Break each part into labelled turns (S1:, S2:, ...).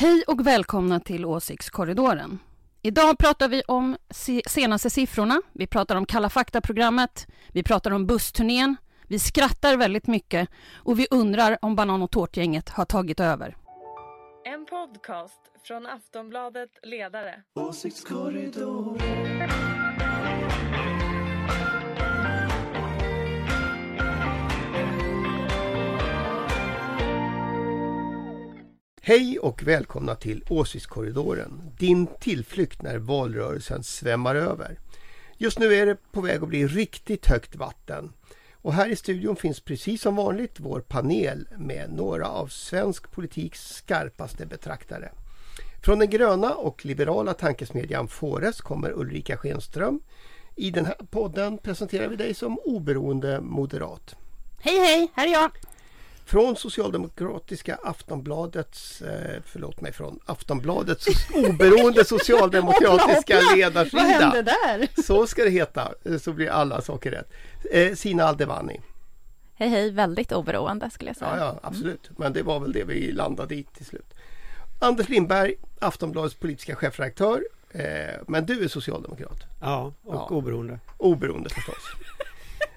S1: Hej och välkomna till Åsiktskorridoren. Idag pratar vi om senaste siffrorna, vi pratar om Kalla fakta-programmet, vi pratar om bussturnén, vi skrattar väldigt mycket och vi undrar om Banan och tårtgänget har tagit över.
S2: En podcast från Aftonbladet Ledare.
S3: Åsiktskorridoren Hej och välkomna till Åsiktskorridoren, din tillflykt när valrörelsen svämmar över. Just nu är det på väg att bli riktigt högt vatten. Och här i studion finns precis som vanligt vår panel med några av svensk politiks skarpaste betraktare. Från den gröna och liberala tankesmedjan Fores kommer Ulrika Schenström. I den här podden presenterar vi dig som oberoende moderat.
S1: Hej hej, här är jag!
S3: Från socialdemokratiska Aftonbladets, eh, förlåt mig, från Aftonbladets oberoende socialdemokratiska ledarsida.
S1: Vad hände där?
S3: Så ska det heta, eh, så blir alla saker rätt. Eh, Sina Aldevani.
S4: Hej hej, väldigt oberoende skulle jag säga.
S3: Ja, ja absolut, mm. men det var väl det vi landade i till slut. Anders Lindberg, Aftonbladets politiska chefredaktör. men du är socialdemokrat?
S5: Ja, och ja. oberoende.
S3: Oberoende förstås.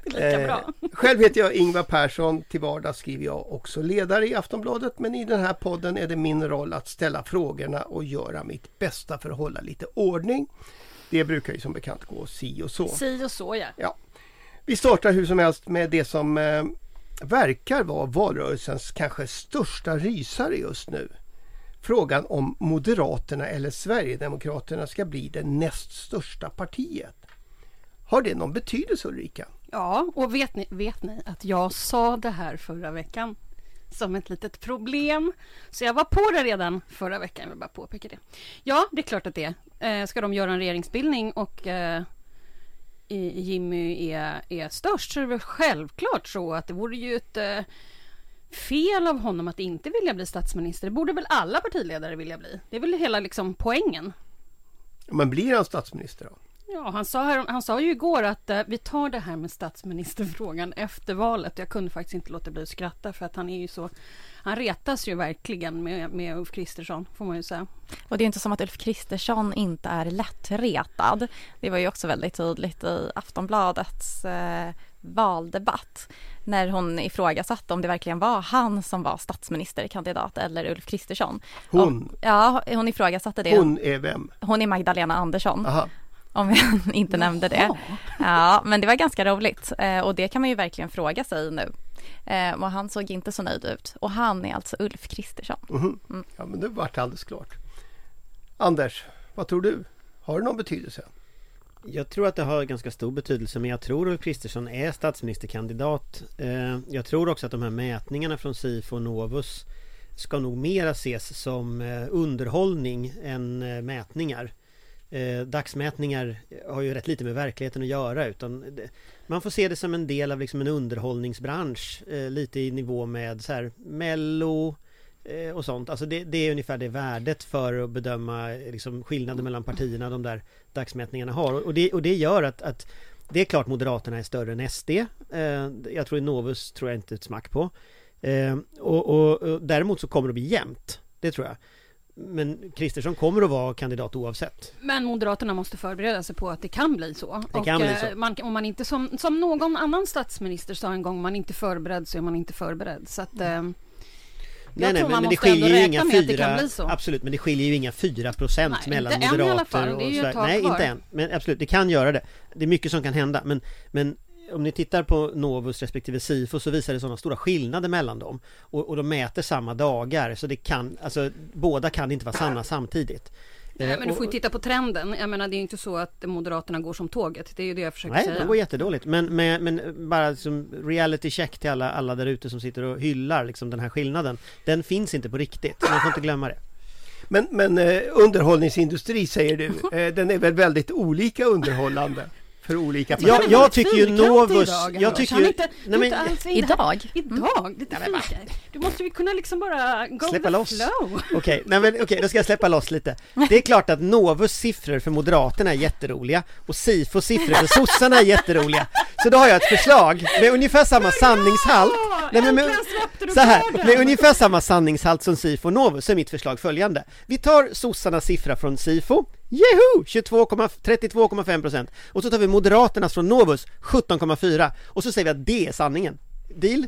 S1: Lika bra.
S3: Eh, själv heter jag Ingvar Persson. Till vardags skriver jag också ledare i Aftonbladet. Men i den här podden är det min roll att ställa frågorna och göra mitt bästa för att hålla lite ordning. Det brukar ju som bekant gå si och så.
S1: Si och så ja.
S3: ja. Vi startar hur som helst med det som eh, verkar vara valrörelsens kanske största rysare just nu. Frågan om Moderaterna eller Sverigedemokraterna ska bli det näst största partiet. Har det någon betydelse Ulrika?
S1: Ja, och vet ni, vet ni att jag sa det här förra veckan som ett litet problem. Så jag var på det redan förra veckan, jag vill bara påpeka det. Ja, det är klart att det eh, Ska de göra en regeringsbildning och eh, Jimmy är, är störst så är det väl självklart så att det vore ju ett eh, fel av honom att inte vilja bli statsminister. Det borde väl alla partiledare vilja bli. Det är väl hela liksom poängen.
S3: Men blir han statsminister då?
S1: Ja, han sa, här, han sa ju igår att uh, vi tar det här med statsministerfrågan efter valet. Jag kunde faktiskt inte låta bli att skratta för att han är ju så... Han retas ju verkligen med, med Ulf Kristersson, får man ju säga.
S4: Och det är inte som att Ulf Kristersson inte är lättretad. Det var ju också väldigt tydligt i Aftonbladets uh, valdebatt när hon ifrågasatte om det verkligen var han som var statsministerkandidat eller Ulf Kristersson.
S3: Hon?
S4: Och, ja, hon ifrågasatte det.
S3: Hon är vem?
S4: Hon är Magdalena Andersson.
S3: Aha
S4: om jag inte nämnde det. Ja, men det var ganska roligt eh, och det kan man ju verkligen fråga sig nu. Eh, och han såg inte så nöjd ut och han är alltså Ulf Kristersson.
S3: Mm. Ja, men det vart alldeles klart. Anders, vad tror du? Har det någon betydelse?
S5: Jag tror att det har ganska stor betydelse men jag tror Ulf Kristersson är statsministerkandidat. Eh, jag tror också att de här mätningarna från SIFO och Novus ska nog mera ses som underhållning än mätningar eh, dagsmätningar har ju rätt lite med verkligheten att göra utan det, man får se det som en del av liksom en underhållningsbransch eh, lite i nivå med så här Mello eh, och sånt. Alltså det, det, är ungefär det värdet för att bedöma eh, liksom skillnaden mellan partierna de där dagsmätningarna har och det, och det gör att, att det är klart Moderaterna är större än SD. Eh, jag tror i Novus tror jag inte ett smack på. Eh, och, och, och däremot så kommer det bli jämnt. Det tror jag. Men Kristersson kommer att vara kandidat oavsett.
S1: Men Moderaterna måste förbereda sig på att det kan bli så.
S5: Det kan och, bli så.
S1: Eh, man, om man inte, som, som någon annan statsminister sa en gång, man inte förberedd så är man inte förberedd. Så att, mm.
S5: Nej, nej, men, men det skiljer ju inga fyra, absolut, men det skiljer ju inga fyra procent mellan moderater och Sverige. Nej, inte än. Men absolut, det kan göra det. Det är mycket som kan hända, men, men om ni tittar på Novus respektive SIFO så visar det sådana stora skillnader mellan dem och, och de mäter samma dagar så det kan, alltså båda kan inte vara sanna samtidigt.
S1: Nej, eh, men du får ju titta på trenden. Jag menar det är inte så att Moderaterna går som tåget. Det är ju det jag försöker
S5: Nej,
S1: säga.
S5: Nej, det går jättedåligt. Men, men, men bara som reality check till alla, alla där ute som sitter och hyllar liksom den här skillnaden. Den finns inte på riktigt. Man får inte glömma det.
S3: Men, men eh, underhållningsindustri säger du, eh, den är väl väldigt olika underhållande? För olika
S5: Ja,
S3: partier.
S5: jag tycker ju Novus...
S1: idag,
S5: Jag tycker
S1: är
S5: ju...
S1: inte,
S5: Nej, men,
S1: in-
S4: Idag?
S1: Idag?
S5: Men va?
S1: fika. Du måste ju kunna liksom bara go
S5: Släppa loss.
S1: flow.
S5: Okej, nej men okej, då ska jag släppa loss lite. Det är klart att Novus siffror för Moderaterna är jätteroliga och Sifos siffror för sossarna är jätteroliga. Så då har jag ett förslag med ungefär samma sanningshalt. Nej, men med, så här, med ungefär samma sanningshalt som Sifo och Novus är mitt förslag följande. Vi tar sossarnas siffra från Sifo, Jeho! 22,- 32,5 procent. Och så tar vi Moderaternas från Novus, 17,4. Och så säger vi att det är sanningen. Deal?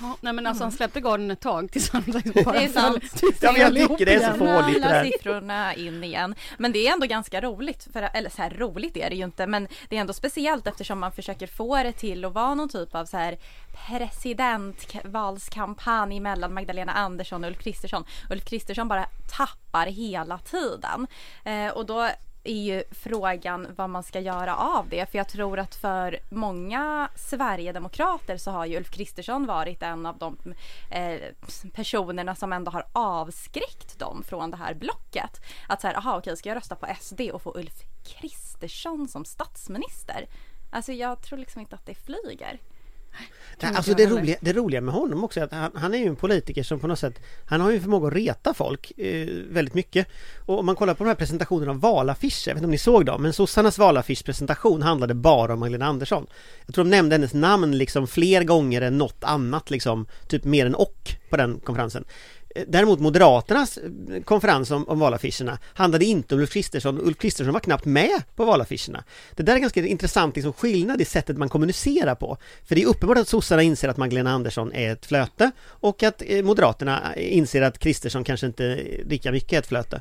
S1: Ja, nej men alltså han släppte garden ett tag tills han bara
S4: Det är sant.
S1: tills
S5: Ja, men jag tycker det är så fånigt det
S4: alla
S5: där.
S4: siffrorna in igen. Men det är ändå ganska roligt, för, eller så här roligt är det ju inte, men det är ändå speciellt eftersom man försöker få det till att vara någon typ av så här presidentvalskampanj mellan Magdalena Andersson och Ulf Kristersson. Ulf Kristersson bara tappar hela tiden. Eh, och då är ju frågan vad man ska göra av det. För jag tror att för många Sverigedemokrater så har ju Ulf Kristersson varit en av de eh, personerna som ändå har avskräckt dem från det här blocket. Att så här, aha okej, ska jag rösta på SD och få Ulf Kristersson som statsminister? Alltså jag tror liksom inte att det flyger.
S5: Nej,
S1: inte
S5: alltså det
S1: heller.
S5: roliga, det roliga med honom också är att han, han är ju en politiker som på något sätt Han har ju förmåga att reta folk eh, väldigt mycket. Och om man kollar på de här presentationerna av valaffischer, jag vet inte om ni såg dem Men sossarnas valaffischpresentation handlade bara om Magdalena Andersson. Jag tror de nämnde hennes namn liksom fler gånger än något annat liksom Typ mer än och på den konferensen Däremot Moderaternas eh, konferens om, om valaffischerna handlade inte om Ulf Kristersson. Ulf Kristersson var knappt med på valaffischerna. Det där är ganska intressant liksom, skillnad i sättet man kommunicerar på. För det är uppenbart att sossarna inser att Magdalena Andersson är ett flöte och att eh, Moderaterna eh, inser att Kristersson kanske inte lika mycket är ett flöte.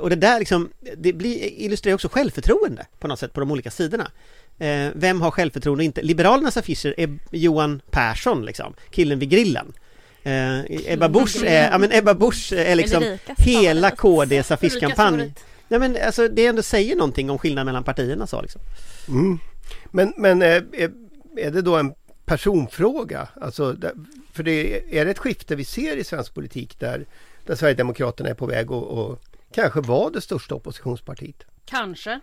S5: Och det där liksom, det blir, illustrerar också självförtroende på något sätt på de olika sidorna. Eh, vem har självförtroende och inte? Liberalernas affischer är Johan Persson liksom, killen vid grillen. Eh, Ebba Busch är, ja men Ebba Busch är liksom
S4: Ulrikas
S5: hela. KDs affischkampanj. Ja men alltså det ändå säger någonting om skillnaden mellan partierna så liksom.
S3: Mm. Men, men eh, är, är det då en personfråga? Alltså, för det är det ett skifte vi ser i svensk politik där, där Sverigedemokraterna är på väg att och kanske vara det största oppositionspartiet?
S1: Kanske.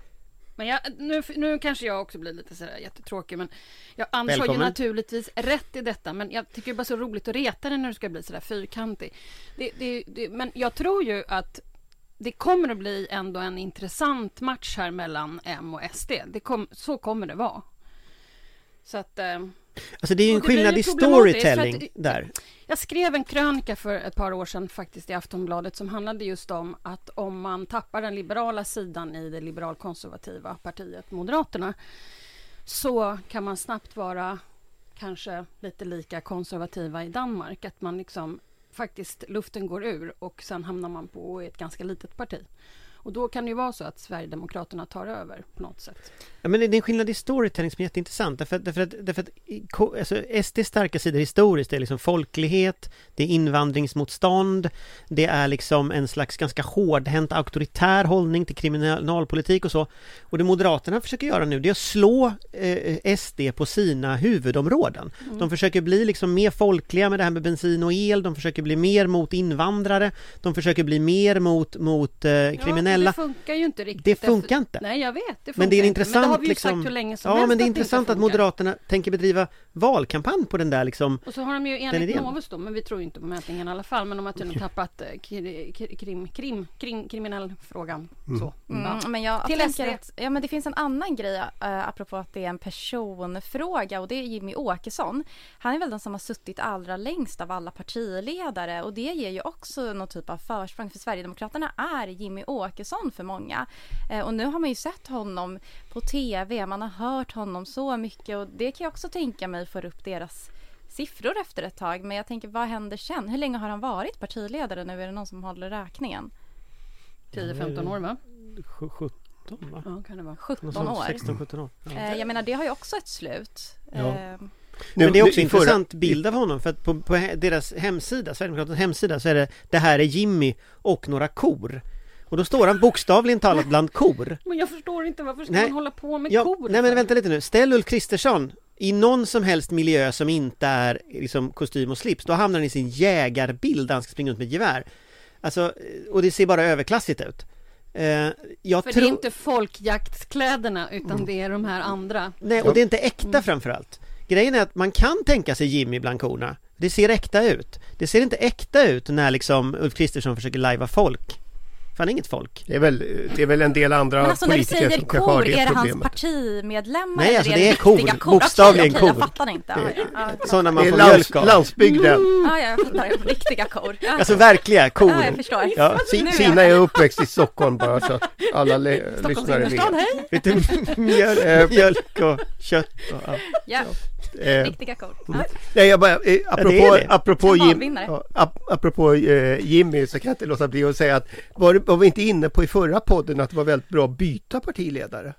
S1: Men jag, nu, nu kanske jag också blir lite sådär jättetråkig men jag, har ju naturligtvis rätt i detta men jag tycker det är bara så roligt att reta dig när du ska bli sådär fyrkantig. Det, det, det, men jag tror ju att det kommer att bli ändå en intressant match här mellan M och SD. Det kom, så kommer det vara. Så att eh,
S5: Alltså det är ju en skillnad i storytelling
S1: att-
S5: där.
S1: Jag skrev en krönika för ett par år sedan faktiskt i Aftonbladet som handlade just om att om man tappar den liberala sidan i det liberalkonservativa partiet Moderaterna så kan man snabbt vara kanske lite lika konservativa i Danmark. Att man liksom faktiskt luften går ur och sen hamnar man på ett ganska litet parti. Och då kan det ju vara så att Sverigedemokraterna tar över på något sätt.
S5: Ja, men det är en skillnad i storytelling som är jätteintressant därför därför att, därför att alltså, SDs starka sidor historiskt är liksom folklighet, det är invandringsmotstånd, det är liksom en slags ganska hårdhänt auktoritär hållning till kriminalpolitik och så. Och det Moderaterna försöker göra nu det är att slå eh, SD på sina huvudområden. De försöker bli liksom mer folkliga med det här med bensin och el, de försöker bli mer mot invandrare, de försöker bli mer mot, mot eh, kriminella.
S1: Ja, men det funkar ju inte riktigt.
S5: Det funkar inte.
S1: Nej, jag vet. Det funkar
S5: Men det är
S1: inte.
S5: intressant
S1: Men det har vi ju
S5: liksom...
S1: sagt hur länge som
S5: Ja,
S1: helst
S5: men det är
S1: inte
S5: intressant att
S1: funkar.
S5: Moderaterna tänker bedriva valkampanj på den där liksom...
S1: Och så har de ju enligt. Novus då, men vi tror ju inte på mätningen i alla fall, men de har tydligen tappat eh, kri- kri- krim, krim, krim, kriminell frågan. Så.
S4: Mm,
S1: Ja.
S4: men jag
S1: Till
S4: tänker att, ja men det finns en annan grej uh, apropå att det är en personfråga och det är Jimmy Åkesson. Han är väl den som har suttit allra längst av alla partiledare och det ger ju också någon typ av försprång för Sverigedemokraterna är Jimmy Åkesson för många. Eh, och nu har man ju sett honom på TV, man har hört honom så mycket och det kan jag också tänka mig får upp deras siffror efter ett tag. Men jag tänker vad händer sen? Hur länge har han varit partiledare nu? Är det någon som håller räkningen?
S1: 10-15 år va?
S5: sju- 17 va?
S1: Ja, kan det vara.
S4: 17
S5: Någon sån
S4: år.
S5: 16-17 år. Ja.
S4: Eh, jag menar det har ju också ett slut.
S3: Ja.
S4: Eh,
S5: Men det är också
S3: i förra-
S5: intressant bild av honom för att på, på deras hemsida, Sverigedemokraternas hemsida så är det Det här är Jimmy och några kor. Och då står han bokstavligen talat bland kor.
S1: Men jag förstår inte varför ska
S5: Nej.
S1: man hålla på med
S5: Ja,
S1: kor?
S5: nej men vänta lite nu. Ställ Ulf Kristersson i någon som helst miljö som inte är liksom kostym och slips, då hamnar han i sin jägarbild där han ska springa runt med gevär. Alltså, och det ser bara överklassigt ut. Eh, jag
S1: För
S5: tror...
S1: det är inte folkjaktskläderna utan det är de här andra.
S5: Nej, och det är inte äkta framförallt. Grejen är att man kan tänka sig Jimmy bland korna. Det ser äkta ut. Det ser inte äkta ut när liksom Ulf Kristersson försöker lajva folk. För han är inget folk.
S3: Det är väl, det är väl en del andra
S4: Men alltså när du
S3: politiker
S4: säger
S3: som kanske har
S4: kor,
S3: det
S4: är det hans
S3: problemet.
S4: partimedlemmar?
S5: Nej, alltså det är kor. Bokstavligen
S4: Okej, okej,
S5: kor.
S4: Jag fattar inte. Ja, ja, ja.
S5: Sådana man
S3: Det är
S5: får mjölk av.
S3: landsbygden.
S4: Ja, jag fattar. Riktiga kor. Ja,
S5: Alltså verkliga kor.
S4: ja jag förstår.
S5: Ja.
S4: Är
S3: Sina
S4: jag-
S3: är uppväxt i Stockholm bara så att alla le-
S1: Stockholms
S3: lyssnare
S1: innerstad,
S3: vet.
S1: hej!
S5: Vet du, mjölk,
S3: Eh,
S5: mjölk och kött och allt.
S4: Ja, riktiga kor. Ja.
S3: nej, jag bara, eh, apropå,
S5: det det.
S3: apropå, Jim, ap, apropå eh, Jimmy så kan jag inte låta bli att säga att var, var vi inte inne på i förra podden att det var väldigt bra att byta partiledare?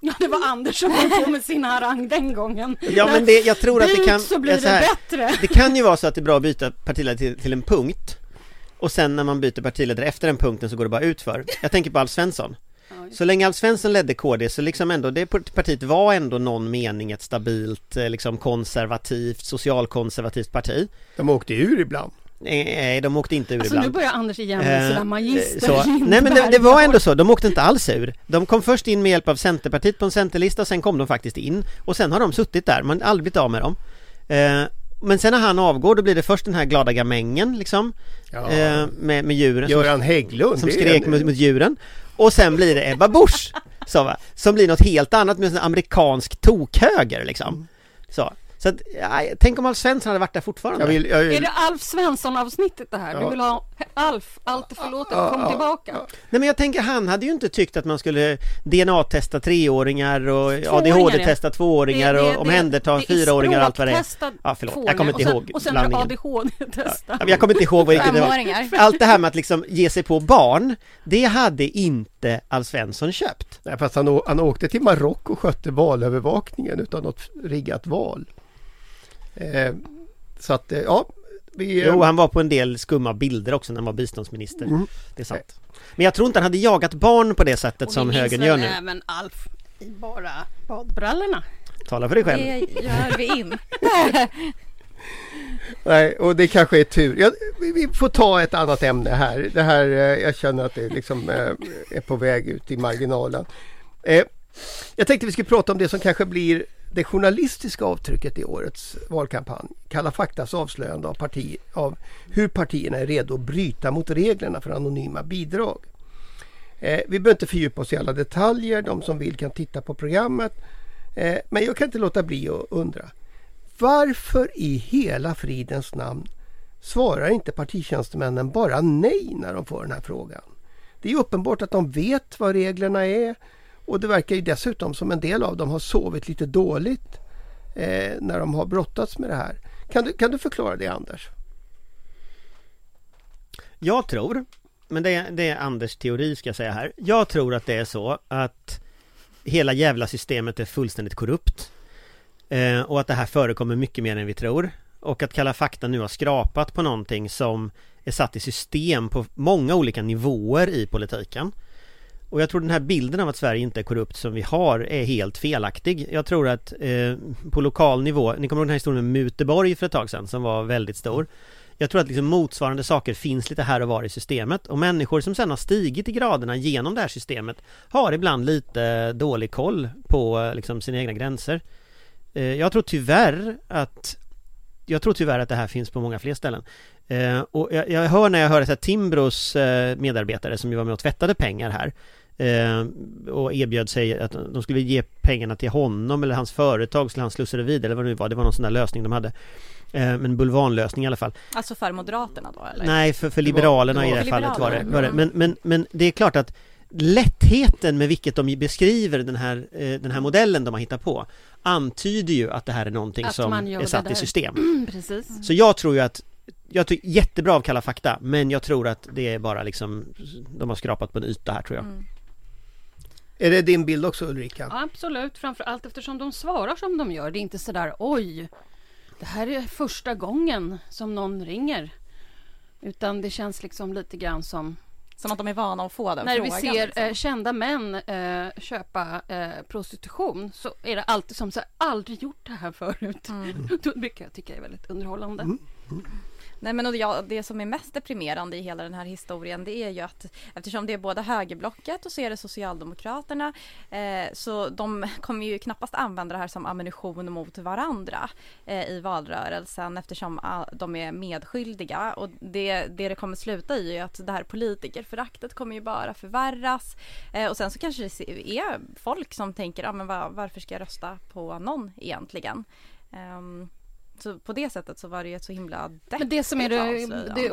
S1: Ja, det var Anders som höll på med sin harang den gången.
S5: Ja men det, jag tror att det kan...
S1: så blir det
S5: här,
S1: bättre.
S5: Det kan ju vara så att det är bra att byta partiledare till, till en punkt Och sen när man byter partiledare efter den punkten så går det bara utför Jag tänker på Alf Svensson Så länge Alf Svensson ledde KD så liksom ändå, det partiet var ändå någon mening ett stabilt, eh, liksom konservativt, socialkonservativt parti
S3: De åkte ur ibland.
S5: Nej, de åkte inte ur
S1: Alltså nu
S5: ibland
S1: börjar Anders igen
S5: Eh,
S1: med sina magister
S5: så, Nej men det, det var ändå så, de åkte inte alls ur De kom först in med hjälp av Centerpartiet på en Centerlista och sen kom de faktiskt in Och sen har de suttit där, man har aldrig blivit av med dem eh, Men sen när han avgår då blir det först den här glada gamängen liksom
S3: Ja.
S5: eh, med, med djuren som,
S3: Göran Hägglund.
S5: som skrek
S3: en-
S5: mot, mot djuren Och sen blir det Ebba Busch så, va? Som blir något helt annat med en amerikansk tokhöger liksom Så, så att, ja, tänk om Alf Svensson hade varit där fortfarande
S3: Jag vill, jag
S1: Är
S3: vill,
S1: det Alf Svensson avsnittet det här? Du
S3: Ja.
S1: vill ha Alf, allt är förlåtet, kom tillbaka.
S5: Nej men jag tänker han hade ju inte tyckt att man skulle DNA-testa treåringar och
S1: Tvååringar,
S5: ADHD-testa tvååringar och omhänderta fyraåringar och allt vad det är. Ja, förlåt. Jag kommer inte ihåg
S1: Och sen. ADHD-testa.
S5: Ja, Jag kommer inte ihåg vad riktigt det var. Allt det här med att liksom ge sig på barn, det hade inte Alf Svensson köpt.
S3: nej, fast han, han åkte till Marocko och skötte valövervakningen utav något riggat val. Eh, så att, eh, ja. Vi, eh,
S5: Jo, han var på en del skumma bilder också när han var biståndsminister.
S3: Mm.
S5: Det är sant. Men jag tror inte han hade jagat barn på det sättet
S1: Och
S5: som högern gör nu.
S1: även Alf i bara badbrallorna.
S5: Tala för dig själv.
S4: Det gör vi in.
S3: Nej, och det kanske är tur. Ja, vi, får ta ett annat ämne här. Det här, eh, jag känner att det liksom eh, är på väg ut i marginalen. Eh, jag tänkte vi skulle prata om det som kanske blir det journalistiska avtrycket i årets valkampanj. Kalla faktas avslöjande av, parti, av hur partierna är redo att bryta mot reglerna för anonyma bidrag. Eh, vi behöver inte fördjupa oss i alla detaljer. De som vill kan titta på programmet. Eh, men jag kan inte låta bli att undra. Varför i hela fridens namn svarar inte partitjänstemännen bara nej när de får den här frågan? Det är ju uppenbart att de vet vad reglerna är och det verkar ju dessutom som en del av dem har sovit lite dåligt eh, när de har brottats med det här. Kan du, kan du förklara det Anders?
S5: Jag tror, men det är, det är Anders teori ska jag säga här. Jag tror att det är så att hela jävla systemet är fullständigt korrupt. Eh, och att det här förekommer mycket mer än vi tror. Och att Kalla fakta nu har skrapat på någonting som är satt i system på många olika nivåer i politiken. Och jag tror den här bilden av att Sverige inte är korrupt som vi har är helt felaktig. Jag tror att eh, på lokal nivå, ni kommer ihåg den här historien med Muteborg för ett tag sedan som var väldigt stor. Jag tror att liksom motsvarande saker finns lite här och var i systemet och människor som sen har stigit i graderna genom det här systemet har ibland lite dålig koll på eh, liksom sina egna gränser. Eh, Jag tror tyvärr att jag tror tyvärr att det här finns på många fler ställen. Eh, och jag, jag hör när jag hör att Timbros eh, medarbetare som ju var med och tvättade pengar här och erbjöd sig att de skulle ge pengarna till honom eller hans företag skulle han slussa det vidare eller vad det nu var. Det var någon sån där lösning de hade. Eh, men bulvanlösning i alla fall.
S4: Alltså för Moderaterna då eller?
S5: Nej, för, för
S3: Det var-
S5: Liberalerna
S3: det
S5: i
S3: var-
S5: det här fallet var det.
S4: Liberalerna.
S5: Var det. Men, men, men det är klart att lättheten med vilket de beskriver den här, eh, den här modellen de har hittat på antyder ju att det här är någonting
S1: Att
S5: som är satt i system.
S1: Mm, precis.
S5: Så jag tror ju att jag tycker jättebra av Kalla fakta men jag tror att det är bara liksom De har skrapat på en yta här tror jag.
S4: Mm.
S3: Är det din bild också Ulrika?
S1: Ja, absolut, framför allt eftersom de svarar som de gör. Det är inte sådär oj, det här är första gången som någon ringer. Utan det känns liksom lite grann som
S4: Som att de är vana att få den
S1: när
S4: frågan.
S1: vi ser
S4: liksom.
S1: eh, kända män eh, köpa eh, prostitution så är det alltid som så här, aldrig gjort det här förut.
S4: Mm.
S1: Då brukar jag tycka det är väldigt underhållande.
S3: Mm.
S4: Nej men och ja, det som är mest deprimerande i hela den här historien det är ju att eftersom det är både högerblocket och så är det Socialdemokraterna eh, så de kommer ju knappast använda det här som ammunition mot varandra eh, i valrörelsen eftersom all, de är medskyldiga och det, det det kommer sluta i är att det här politikerföraktet kommer ju bara förvärras eh, och sen så kanske det är folk som tänker ah, men var, varför ska jag rösta på någon egentligen? Um, så på det sättet så var det ju ett så himla
S1: Men det som är det, det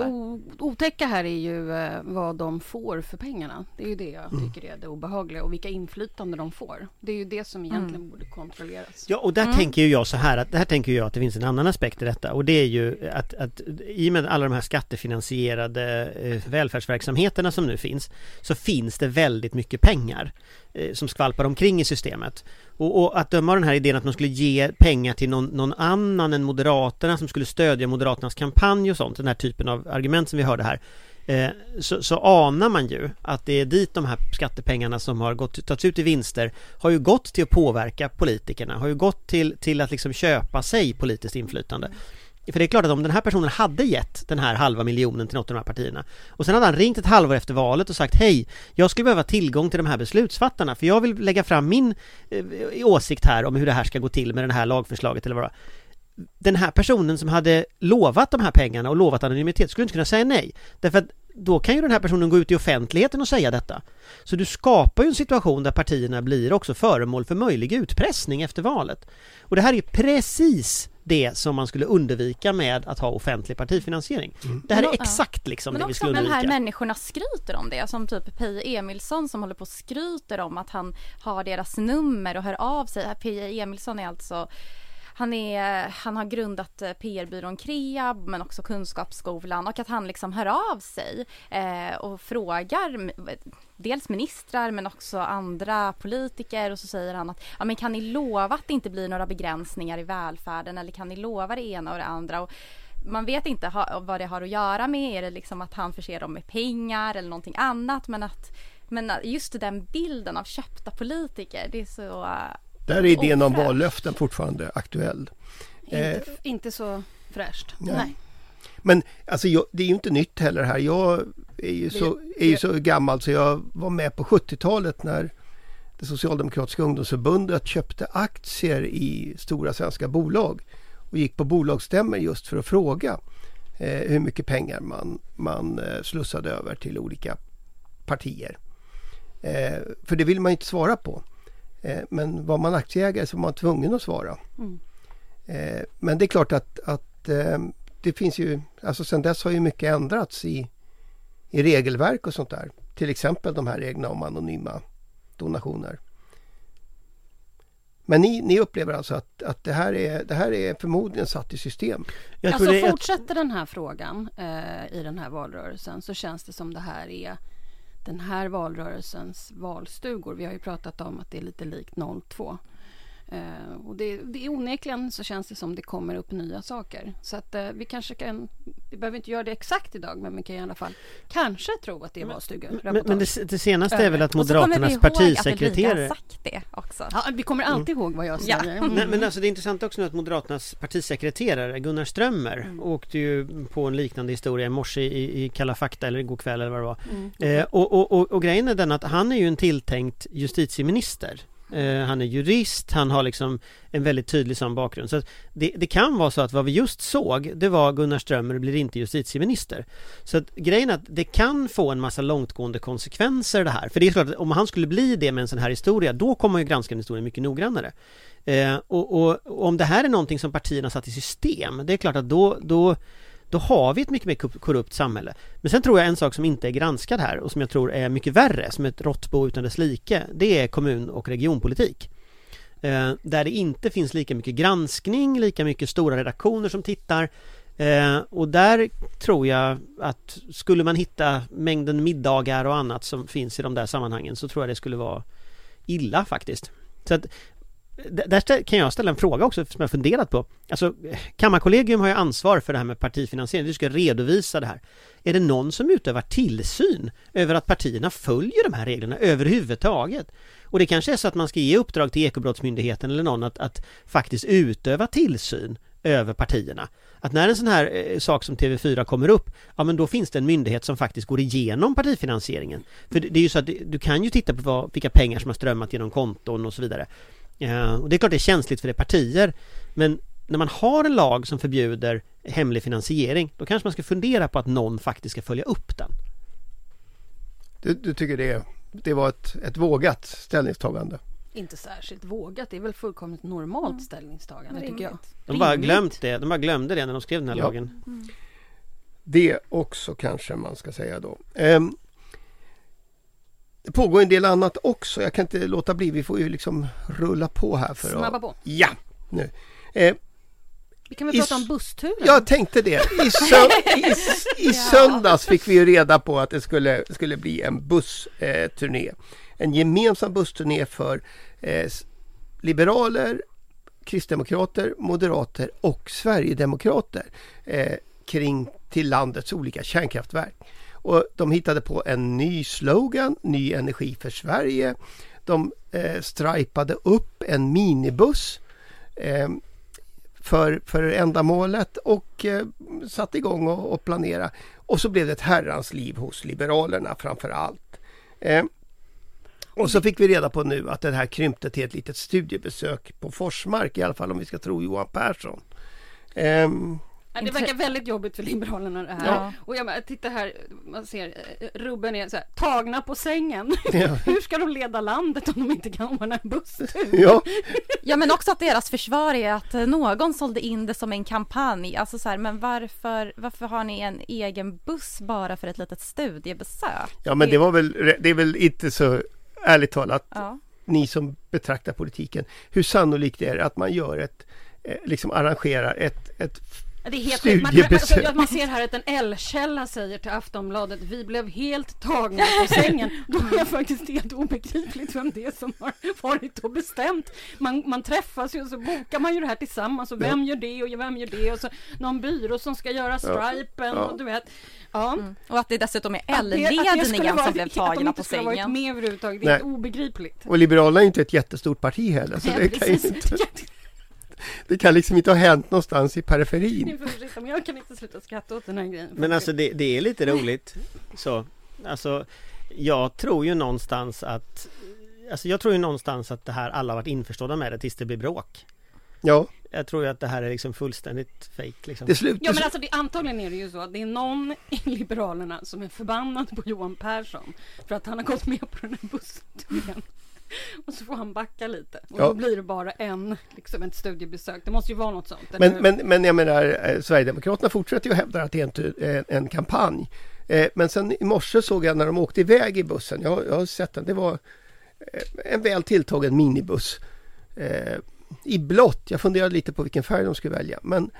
S1: otäcka här är ju eh, vad de får för pengarna. Det är ju det jag mm. tycker är det obehagliga och vilka inflytande de får. Det är ju det som egentligen mm. borde kontrolleras.
S5: Ja, och där mm. tänker ju jag så här att, där tänker jag att det finns en annan aspekt i detta och det är ju att, att i och med alla de här skattefinansierade eh, välfärdsverksamheterna som nu finns så finns det väldigt mycket pengar. Eh, som skvalpar omkring i systemet. Och, och, att döma av den här idén att man skulle ge pengar till någon, någon, annan än Moderaterna som skulle stödja Moderaternas kampanj och sånt, den här typen av argument som vi hörde här. Eh, så, så, anar man ju att det är dit de här skattepengarna som har gått, tagits ut i vinster har ju gått till att påverka politikerna, har ju gått till, till att liksom köpa sig politiskt inflytande. För det är klart att om den här personen hade gett den här halva miljonen till något av de här partierna och sen hade han ringt ett halvår efter valet och sagt hej, jag skulle behöva tillgång till de här beslutsfattarna för jag vill lägga fram min eh, åsikt här om hur det här ska gå till med det här lagförslaget eller vad Den här personen som hade lovat de här pengarna och lovat anonymitet skulle inte kunna säga nej. Därför att då kan ju den här personen gå ut i offentligheten och säga detta. Så du skapar ju en situation där partierna blir också föremål för möjlig utpressning efter valet. Och det här är ju precis det som man skulle undvika med att ha offentlig partifinansiering. Mm. Det här är exakt liksom
S4: men
S5: det vi skulle undvika.
S4: Men också de här människorna skryter om det, som typ Peje Emilsson som håller på och skryter om att han har deras nummer och hör av sig. Peje Emilsson är alltså han, är, han har grundat eh, PR-byrån Kreab men också Kunskapsskolan och att han liksom hör av sig eh, och frågar dels ministrar men också andra politiker och så säger han att ja, men kan ni lova att det inte blir några begränsningar i välfärden eller kan ni lova det ena och det andra? Och man vet inte ha, vad det har att göra med. Är det liksom att han förser dem med pengar eller någonting annat? Men att men just den bilden av köpta politiker, det är så
S3: där är idén om vallöften fortfarande aktuell.
S1: Inte, eh, inte så fräscht. Nej. Nej.
S3: Men alltså, jag, det är ju inte nytt heller här. Jag är ju, så, är ju så gammal så jag var med på 70-talet när det socialdemokratiska ungdomsförbundet köpte aktier i stora svenska bolag och gick på bolagsstämmor just för att fråga eh, hur mycket pengar man, man eh, slussade över till olika partier. Eh, för det vill man inte svara på. Eh, men var man aktieägare så var man tvungen att svara. Mm. Eh, men det är klart att, att eh, det finns ju, alltså sen dess har ju mycket ändrats i, i regelverk och sånt där. Till exempel de här reglerna om anonyma donationer. Men ni, ni upplever alltså att, att det, här är, det här är förmodligen satt i system?
S1: alltså fortsätter den här frågan eh, i den här valrörelsen så känns det som det här är den här valrörelsens valstugor. Vi har ju pratat om att det är lite likt 02. Eh, och det, det är onekligen så känns det som det kommer upp nya saker. Så att eh, vi kanske kan, vi behöver inte göra det exakt idag, men vi kan i alla fall kanske tro att det var stugor.
S5: Men, men det, det, senaste är väl att Moderaternas partisekreterare...
S4: Och sagt det också.
S1: Ja, vi kommer alltid mm. ihåg vad jag säger. Ja.
S5: Mm. Nej, men alltså det är intressant också nu att Moderaternas partisekreterare Gunnar Strömmer mm. åkte ju på en liknande historia i morse i, i Kalla fakta eller igår kväll eller vad det var. Mm. Eh, och, och, och, och grejen är den att han är ju en tilltänkt justitieminister. Eh, han är jurist, han har liksom en väldigt tydlig sån bakgrund. Så det, det, kan vara så att vad vi just såg, det var Gunnar Strömmer blir inte justitieminister. Så att grejen är att det kan få en massa långtgående konsekvenser det här. För det är klart att om han skulle bli det med en sån här historia, då kommer man ju granska den historien mycket noggrannare. Eh, och, och, och, om det här är någonting som partierna satt i system, det är klart att då, då då har vi ett mycket mer korrupt samhälle. Men sen tror jag en sak som inte är granskad här och som jag tror är mycket värre, som ett råttbo utan dess like, det är kommun och regionpolitik. Eh, där det inte finns lika mycket granskning, lika mycket stora redaktioner som tittar. Eh, och där tror jag att skulle man hitta mängden middagar och annat som finns i de där sammanhangen så tror jag det skulle vara illa faktiskt. Så att där kan jag ställa en fråga också som jag funderat på. Alltså, Kammarkollegium har ju ansvar för det här med partifinansiering. Du ska redovisa det här. Är det någon som utövar tillsyn över att partierna följer de här reglerna överhuvudtaget? Och det kanske är så att man ska ge uppdrag till Ekobrottsmyndigheten eller någon att, att faktiskt utöva tillsyn över partierna. Att när en sån här eh, sak som TV4 kommer upp, ja men då finns det en myndighet som faktiskt går igenom partifinansieringen. För det, det är ju så att du kan ju titta på vad, vilka pengar som har strömmat genom konton och så vidare. Eh, och det är klart det är känsligt för det partier, men när man har en lag som förbjuder hemlig finansiering, då kanske man ska fundera på att någon faktiskt ska följa upp den.
S3: Du, du tycker det, det var ett, ett vågat ställningstagande?
S1: Inte särskilt vågat. Det är väl fullkomligt normalt ställningstagande tycker jag.
S5: De bara glömt det, de bara glömde det när de skrev den här
S3: Ja.
S5: lagen.
S3: Det också kanske man ska säga då. Ehm, det pågår en del annat också. Jag kan inte låta bli. Vi får ju liksom rulla på här. för
S1: Snabba
S3: att...
S1: på.
S3: Ja, nu. Eh,
S1: Vi kan väl
S3: I
S1: prata om bussturen?
S3: jag tänkte det. I, sö- i, I söndags fick vi ju reda på att det skulle, skulle bli en bussturné. En gemensam bussturné för eh, liberaler, kristdemokrater, moderater och sverigedemokrater eh, kring till landets olika kärnkraftverk. Och de hittade på en ny slogan, Ny energi för Sverige. De eh, strajpade upp en minibuss eh, för, för ändamålet och eh, satte igång och, och planera. Och så blev det ett herrans liv hos Liberalerna framför allt. Eh, och så fick vi reda på nu att det här krympte till ett litet studiebesök på Forsmark, i alla fall om vi ska tro Johan Persson. Ehm,
S1: Ja, det verkar väldigt jobbigt för Liberalerna det här.
S4: Ja.
S1: Och jag bara, titta här, man ser eh, Rubben är så här, tagna på sängen.
S3: Ja.
S1: Hur ska de leda landet om de inte kan ordna en busstur?
S3: ja,
S4: Ja men också att deras försvar är att eh, någon sålde in det som en kampanj. Alltså så här, men varför, varför har ni en egen buss bara för ett litet studiebesök?
S3: ja, men det var väl, det är väl inte så ärligt talat,
S4: Ja.
S3: ni som betraktar politiken, hur sannolikt är det att man gör ett, eh, liksom arrangerar ett, ett
S1: Det är helt man, man,
S3: Studiebesök.
S1: alltså, man ser här att en L-källa säger till Aftonbladet Vi blev helt tagna på sängen. Då är jag faktiskt helt obegripligt vem det är som har varit och bestämt. Man, man träffas ju och så bokar man ju det här tillsammans och vem gör det och vem gör det och så någon byrå som ska göra stripen
S3: Ja.
S1: och du vet. Ja.
S4: Mm. Och att det dessutom är
S1: Att att
S4: L-ledningen som blev
S1: Att de
S4: tagna
S1: inte
S4: på
S1: skulle ha varit
S4: sängen.
S1: med överhuvudtaget. Det är
S3: Nej.
S1: obegripligt.
S3: Och Liberalerna är inte ett jättestort parti heller. Så
S1: Nej,
S3: det, kan ju
S1: precis.
S3: inte, det kan liksom inte ha hänt någonstans i periferin.
S1: Ni får ursäkta, men jag kan inte sluta skratta åt den här grejen.
S5: Men alltså det, det är lite roligt så. Alltså jag tror ju någonstans att Alltså jag tror ju någonstans att det här alla varit införstådda med det tills det blir bråk.
S3: Ja,
S5: Jag tror ju att det här är liksom fullständigt fake liksom.
S3: det slutar
S1: Ja men alltså det, antagligen är det ju så att det är någon i Liberalerna som är förbannad på Johan Persson för att han har gått med på den här bussturnén. Och så får han backa lite och
S3: Ja.
S1: då blir det bara en, liksom ett studiebesök. Det måste ju vara något sånt.
S3: Men, men, men jag menar, eh, Sverigedemokraterna fortsätter ju hävda att det är en, eh, en kampanj. Eh, Men sen i morse såg jag när de åkte iväg i bussen, jag, jag har sett den, det var en väl tilltagen minibuss. Eh, I blått, jag funderade lite på vilken färg de skulle välja. Men,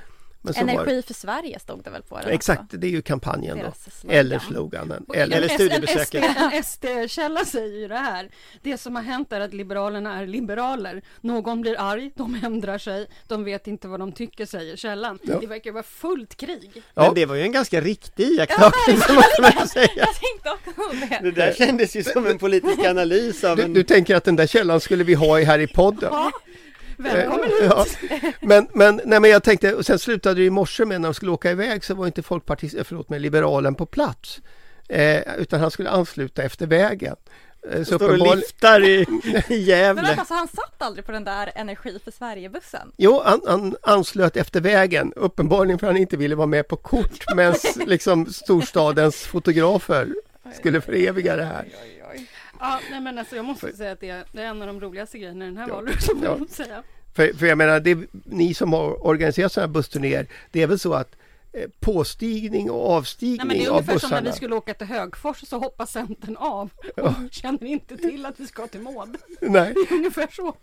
S4: Energi för Sverige stod det väl på den
S3: Exakt,
S4: också.
S3: det är ju kampanjen då.
S4: Deras.
S3: Eller sloganen.
S1: Och
S3: Eller,
S5: eller studiebesöket.
S1: En SD-källa säger ju det här. Det som har hänt är att Liberalerna är liberaler. Någon blir arg, de ändrar sig, de vet inte vad de tycker, säger källan.
S3: Ja.
S1: Det verkar vara fullt krig.
S3: Ja.
S5: Men det var ju en ganska riktig iakttagelse måste man säga.
S4: Jag tänkte också det.
S5: Det där kändes ju som en politisk analys av
S3: du,
S5: en...
S3: du tänker att den där källan skulle vi ha i här i podden?
S1: Ja, välkommen
S3: Eh,
S1: hit.
S3: ja. Men, men, nej, men jag tänkte, och sen slutade det i morse med när de skulle åka iväg så var inte folkpartist, eh, förlåt mig, liberalen på plats. Eh, utan han skulle ansluta efter vägen. Eh, så
S5: Står och lyftar i, i
S4: Men
S5: Gävle.
S4: vänta, så han satt aldrig på den där Energi för Sverige-bussen?
S3: Jo, han, han anslöt efter vägen, uppenbarligen för han inte ville vara med på kort medan liksom storstadens fotografer skulle föreviga det här.
S1: Ja, nej men alltså jag måste säga att det är, det är en av de roligaste grejerna i den här
S3: Ja.
S1: valrörelsen.
S3: Ja.
S1: säga.
S3: För, för jag menar, det, ni som har organiserat sådana här bussturnéer, det är väl så att eh, påstigning och
S1: Nej,
S3: avstigning
S1: men det är
S3: av
S1: ungefär som när
S3: bussarna.
S1: vi skulle åka till Högfors så hoppar Centern av och
S3: Ja.
S1: känner inte till att vi ska till Maud.
S3: Nej,
S1: Det är ungefär så.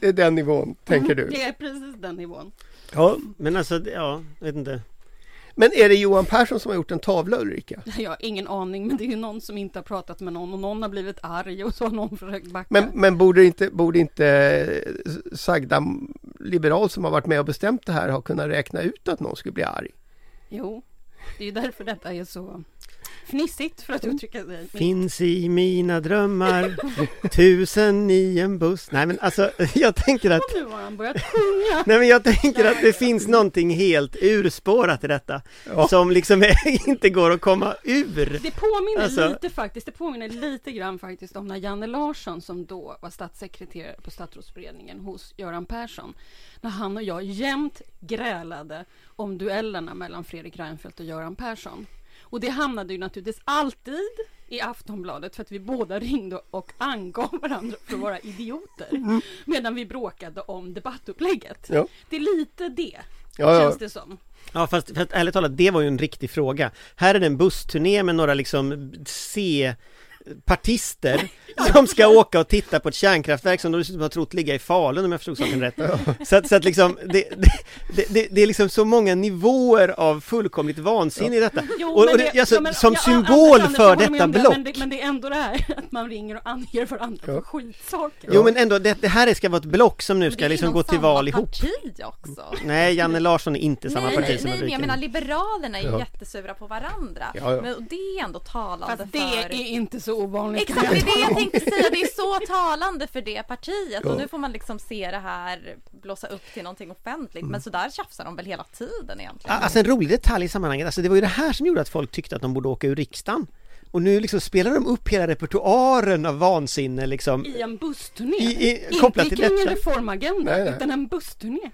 S3: det, är den nivån, tänker du.
S1: Det är precis den nivån.
S5: Ja, men alltså, ja, jag vet inte.
S3: Men är det Johan Persson som har gjort en tavla Ulrika?
S1: Jag har ingen aning, men det är ju någon som inte har pratat med någon och någon har blivit arg och så har någon försökt backa.
S3: Men, men borde inte, borde inte eh, sagda liberal som har varit med och bestämt det här ha kunnat räkna ut att någon skulle bli arg?
S1: Jo, det är ju därför detta är så fnissigt för att uttrycka sig.
S5: Finns i mina drömmar Tusen i en buss Nej men alltså jag tänker att
S1: nu har han börjat sjunga.
S5: Nej men jag tänker att det finns någonting helt urspårat i detta
S3: Ja.
S5: Som liksom inte går att komma ur
S1: Det påminner
S5: Alltså-
S1: lite faktiskt, det påminner lite grann faktiskt om när Janne Larsson som då var statssekreterare på statsrådsberedningen hos Göran Persson. När han och jag jämt grälade om duellerna mellan Fredrik Reinfeldt och Göran Persson. Och det hamnade ju naturligtvis alltid i Aftonbladet för att vi båda ringde och angav varandra för att vara idioter. Medan vi bråkade om debattupplägget.
S3: Ja.
S1: Det är lite det,
S3: Ja, ja.
S1: känns det som.
S5: Ja fast för att, ärligt talat, det var ju en riktig fråga Här är det en bussturné med några liksom C partister som ska åka och titta på ett kärnkraftverk som de dessutom har trott ligga i Falun om jag förstod saken rätt. Så att, så att liksom, det, det, det, det är liksom så många nivåer av fullkomligt vansinne i detta.
S1: Jo,
S5: Och, och det,
S1: det-
S5: alltså,
S1: ja, men-
S5: som
S1: ja,
S5: symbol
S1: Anders,
S5: för
S1: med
S5: detta
S1: det,
S5: block.
S1: Men det, men det är ändå det här att man ringer och anger varandra för
S3: Ja.
S1: skitsaker.
S5: Jo men ändå, det, det här ska vara ett block som nu ska
S4: det är
S5: liksom gå till
S4: samma
S5: val ihop.
S4: parti också.
S5: Nej, Janne Larsson är inte samma
S4: nej,
S5: parti
S4: nej,
S5: som
S4: nej, men jag menar Liberalerna är ju
S3: Ja.
S4: jättesura på varandra.
S3: Ja, ja.
S4: Men, och det är ändå talande
S1: Fast det
S4: för...
S1: är inte så ovanligt.
S4: Exakt, det är det jag tänkte säga. Det är så talande för det partiet
S3: Ja.
S4: och nu får man liksom se det här blåsa upp till någonting offentligt. Men så där tjafsar de väl hela tiden egentligen.
S5: Alltså en rolig detalj i sammanhanget, alltså det var ju det här som gjorde att folk tyckte att de borde åka ur riksdagen. Och nu liksom spelar de upp hela repertoaren av vansinne liksom.
S1: I en bussturné.
S5: I- i-
S1: inte
S5: kopplat till
S1: kring en reformagenda,
S3: Nej, nej.
S1: utan en bussturné.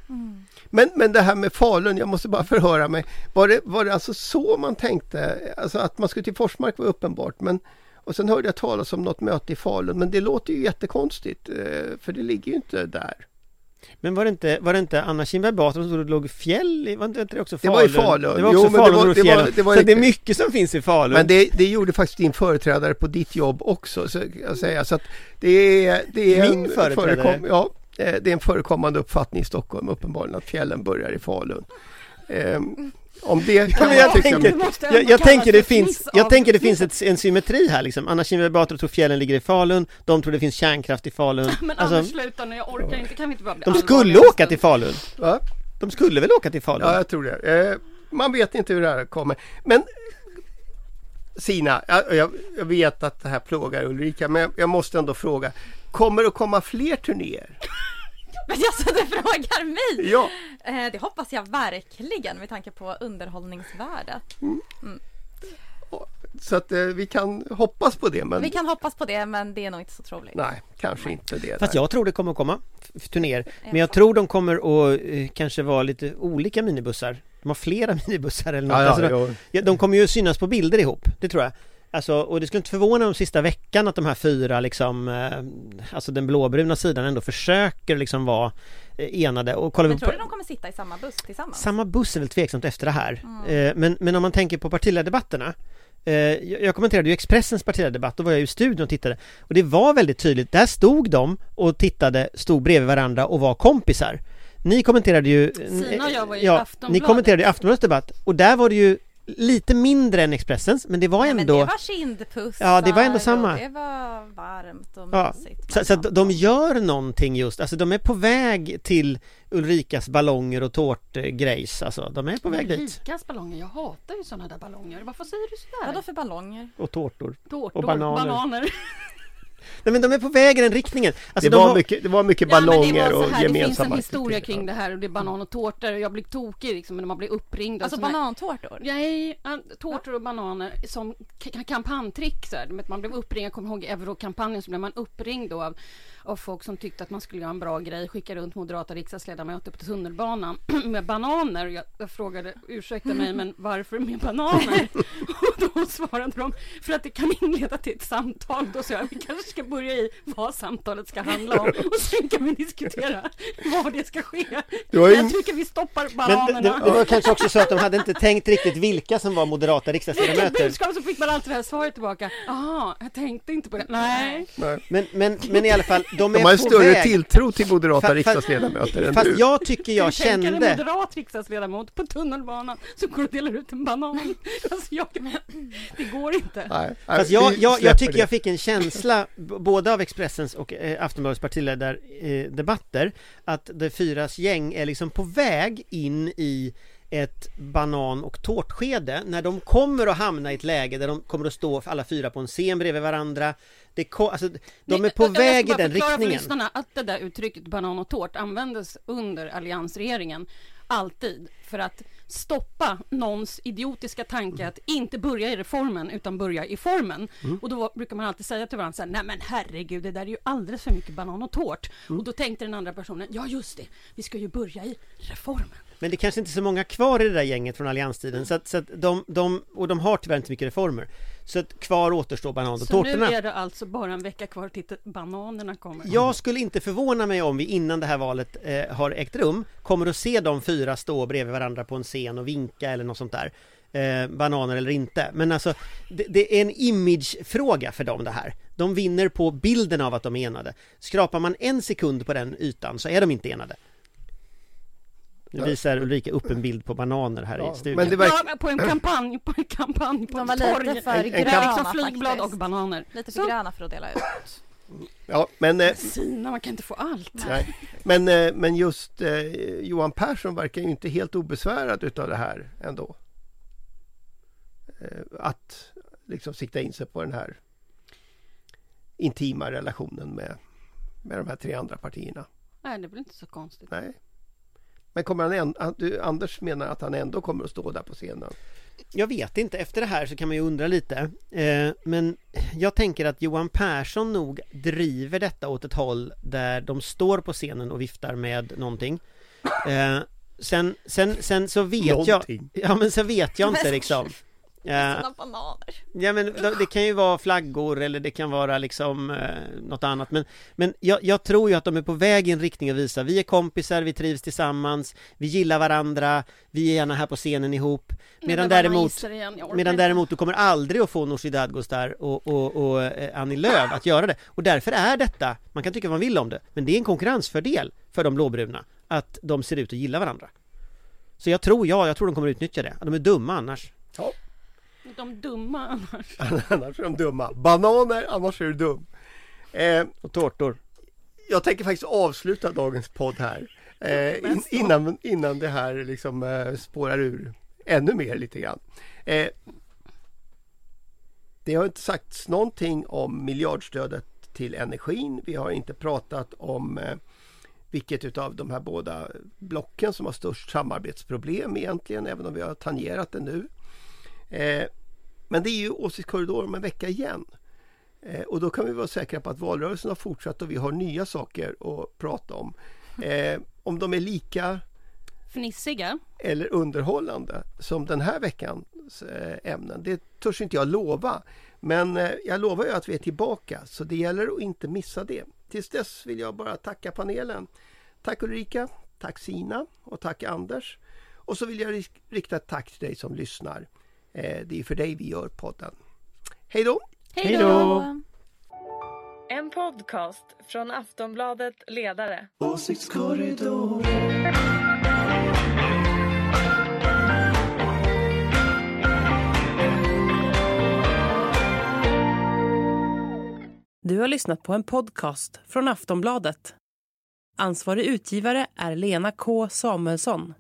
S3: Men, men det här med Falun, jag måste bara förhöra mig. Var det, var det alltså så man tänkte? Alltså att man skulle till Forsmark var uppenbart. Men, och sen hörde jag talas om något möte i Falun. Men det låter ju jättekonstigt. eh, För det ligger ju inte där.
S5: Men var det inte, var det inte Anna Kinberg Batra som stod och låg fjäll i, var inte det också
S3: Det
S5: Falun?
S3: var i Falun.
S5: Det var
S3: Jo,
S5: också
S3: det
S5: Falun
S3: var-
S5: och
S3: det var- det var
S5: Så det är mycket som finns i Falun.
S3: Men det, det gjorde faktiskt din företrädare på ditt jobb också. Så jag säga. Så att det är, det är
S5: Min företrädare?
S3: förekom- ja, eh, det är en förekommande uppfattning i Stockholm uppenbarligen att fjällen börjar i Falun. Ehm, om det kan man
S5: jag
S3: tycka
S5: tänker- jag, jag
S1: kallas
S5: tänker det finns, jag tänker det finns ett, en symmetri här liksom. Anna Kinberg Batra tror fjällen ligger i Falun, de tror det finns kärnkraft i Falun.
S1: Men
S5: Alltså,
S1: Anders sluta nu, jag orkar inte, kan vi inte bara bli
S5: de skulle åka
S1: stund?
S5: till Falun.
S3: Va?
S5: De skulle väl åka till Falun?
S3: Ja, jag tror det. Eh, man vet inte hur det här kommer. Men Sina, jag, jag, jag vet att det här plågar Ulrika, men jag, jag måste ändå fråga. Kommer det att komma fler turnéer?
S4: Men alltså du frågar mig!
S3: Ja,
S4: Eh, det hoppas jag verkligen med tanke på underhållningsvärdet.
S3: så att eh, vi kan hoppas på det, men
S4: Vi kan hoppas på det men det är nog inte så troligt.
S3: nej, kanske inte det.
S5: Fast
S3: nej.
S5: jag tror det kommer att komma turnéer. Men jag tror de kommer att eh, kanske vara lite olika minibussar. De har flera minibussar eller något.
S3: Ja, ja,
S5: alltså, de, ja, de kommer ju synas på bilder ihop, det tror jag. Alltså, och det skulle inte förvåna om sista veckan att de här fyra liksom, eh, alltså den blåbruna sidan ändå försöker liksom vara eh, enade och kollar
S4: Men tror du de kommer sitta i samma buss tillsammans?
S5: samma buss är väl tveksamt efter det här. Eh, men, men om man tänker på partiledardebatterna eh, jag, kommenterade ju Expressens partiledardebatt, då var jag ju i studion och tittade och det var väldigt tydligt, där stod de och tittade, stod bredvid varandra och var kompisar. Ni kommenterade ju...
S1: Sina och jag var i
S5: ja, Ni
S1: Aftonbladet.
S5: kommenterade ju Aftonbladets debatt och där var det ju lite mindre än Expressens men det var
S4: Nej,
S5: ändå...
S4: men det var kindpussar
S5: Ja, det var ändå samma.
S4: och det var varmt och
S5: Ja,
S4: mysigt.
S5: så, så att de gör någonting just, alltså de är på väg till Ulrikas ballonger och tårtgrejs, alltså de är på väg dit.
S1: Ulrikas ballonger, jag hatar ju sådana där ballonger. Varför säger du sådär?
S4: Vadå för ballonger?
S5: Och tårtor.
S1: Tårtor,
S5: och bananer.
S1: bananer.
S5: Nej men de är på väg i den riktningen. Alltså,
S3: det,
S5: de
S3: var
S5: har...
S3: mycket, det var mycket
S1: Ja, men det var
S3: ballonger
S1: så
S3: och
S1: här, Det finns
S3: gemensamma
S1: en historia
S3: aktiviteter.
S1: kring det här och det är banan och tårtor. Jag blir tokig liksom när man blir uppringd.
S4: Alltså banantårtor?
S1: Nej, tårtor och bananer som kampanjtrick. Så här. Man blev uppringd, jag kommer ihåg eurokampanjen så blev man uppringd då av, av folk som tyckte att man skulle göra en bra grej. Skicka runt moderata riksdagsledamöter på tunnelbanan med bananer. Jag, jag frågade, ursäkta mig, men varför med bananer? och då svarade de, för att det kan inleda till ett samtal. Då sa jag, vi kanske ska börja i vad samtalet ska handla om och sen kan vi diskutera var det ska ske.
S3: Du har ju-
S1: Jag tycker vi stoppar
S5: Men
S1: bananerna.
S5: det, det, det var kanske också så att de hade inte tänkt riktigt vilka som var moderata
S1: Vilket
S5: riksdagsledamöter.
S1: budskap så fick man alltid det här svaret tillbaka. Jaha, jag tänkte inte på det. Nej.
S3: Nej.
S5: Men, men, men i alla fall, de är
S3: De har ju
S5: på
S3: större
S5: väg.
S3: tilltro till moderata
S5: Fa- fa-
S3: riksdagsledamöter än
S5: Fast
S3: du.
S5: jag tycker jag
S1: Du tänker en
S5: kände...
S1: moderat riksdagsledamot på tunnelbanan som går och delar ut en banan. Alltså jag, det går inte.
S3: Nej,
S5: Fast jag, jag, jag tycker
S3: det.
S5: jag fick en känsla, både av Expressens och eh, Aftonbladets partiledardebatter, debatter, att det fyras gäng är liksom på väg in i ett banan och tårtskede när de kommer att hamna i ett läge där de kommer att stå alla fyra på en scen bredvid varandra. Det ko- alltså, de
S1: Nej,
S5: är på
S1: jag- jag
S5: väg i den
S1: förklara för
S5: riktningen.
S1: lyssnarna att det där uttrycket banan och tårt användes under alliansregeringen alltid för att stoppa någons idiotiska tanke att inte börja i reformen utan börja i formen.
S5: Mm.
S1: Och då brukar man alltid säga till varandra så här, nej men herregud det där är ju alldeles för mycket banan och tårt.
S5: Mm.
S1: Och då tänkte den andra personen, ja just det, vi ska ju börja i reformen.
S5: Men det kanske inte är så många kvar i det där gänget från allianstiden så att, så att de, de, och de har tyvärr inte mycket reformer. Så att kvar återstår banan och
S1: Så nu
S5: tårtorna.
S1: är det alltså bara en vecka kvar till bananerna kommer.
S5: Jag skulle inte förvåna mig om vi innan det här valet eh, har ägt rum kommer att se de fyra stå bredvid varandra på en scen och vinka eller något sånt där. Eh, bananer eller inte. Men alltså det, det är en imagefråga för dem det här. De vinner på bilden av att de är enade. Skrapar man en sekund på den ytan så är de inte enade. Nu visar Ulrika upp en bild på bananer här
S3: Ja,
S5: i studion.
S3: men det verkar-
S1: Ja, på en kampanj, på en kampanj på
S4: De
S1: ett
S4: var
S1: torg.
S4: lite för
S3: En-
S1: är
S4: gröna
S1: liksom flygblad och bananer.
S4: Lite för
S1: Så.
S4: gröna för att dela ut.
S3: Ja, men, eh,
S1: Sina, man kan inte få allt.
S3: nej. men, eh, men just eh, Johan Persson verkar ju inte helt obesvärad utav det här ändå. Eh, att liksom sikta in sig på den här intima relationen med, med de här tre andra partierna.
S1: Nej, det blir inte så konstigt.
S3: Nej. Men kommer han han- du, Anders menar att han ändå kommer att stå där på scenen?
S5: Jag vet inte, efter det här så kan man ju undra lite. Eh, men jag tänker att Johan Persson nog driver detta åt ett håll där de står på scenen och viftar med någonting. Eh, sen, sen, sen så vet
S3: Någonting.
S5: jag... Ja men så vet jag inte liksom. Eh,
S4: Såna bananer.
S5: Ja men det, kan ju vara flaggor eller det kan vara liksom eh, något annat. Men, men jag, jag tror ju att de är på väg i en riktning att visa. Vi är kompisar, vi trivs tillsammans, vi gillar varandra, vi är gärna här på scenen ihop. Medan däremot,
S1: igen,
S5: medan däremot du kommer aldrig att få Nooshi Dadgostar och, och, och eh, Annie Lööf att göra det. Och därför är detta, man kan tycka vad man vill om det men det är en konkurrensfördel för de blåbruna att de ser ut att gilla varandra. Så jag tror, ja, jag tror de kommer utnyttja det, de är dumma annars.
S3: Ja,
S1: De dumma annars.
S3: annars är de dumma. Bananer, annars är du dum. Eh,
S5: och tårtor
S3: jag tänker faktiskt avsluta dagens podd här. Eh, in, innan, innan det här liksom eh, spårar ur ännu mer lite grann. Eh, det har inte sagts någonting om miljardstödet till energin. Vi har inte pratat om eh, vilket utav de här båda blocken som har störst samarbetsproblem egentligen, även om vi har tangerat det nu. Men det är ju åsiktskorridor om en vecka igen. Eh, och då kan vi vara säkra på att valrörelsen har fortsatt och vi har nya saker att prata om. Eh, om de är lika
S1: Fnissiga.
S3: eller underhållande som den här veckans eh, ämnen, det törs inte jag lova. Men eh, jag lovar ju att vi är tillbaka så det gäller att inte missa det. Tills dess vill jag bara tacka panelen. Tack Ulrika, tack Sina och tack Anders. Och så vill jag rik- rikta ett tack till dig som lyssnar. Eh, det är för dig vi gör podden. Hej då!
S1: Hej då!
S2: En podcast från Aftonbladet Ledare.
S6: Du har lyssnat på en podcast från Aftonbladet. Ansvarig utgivare är Lena K Samuelsson.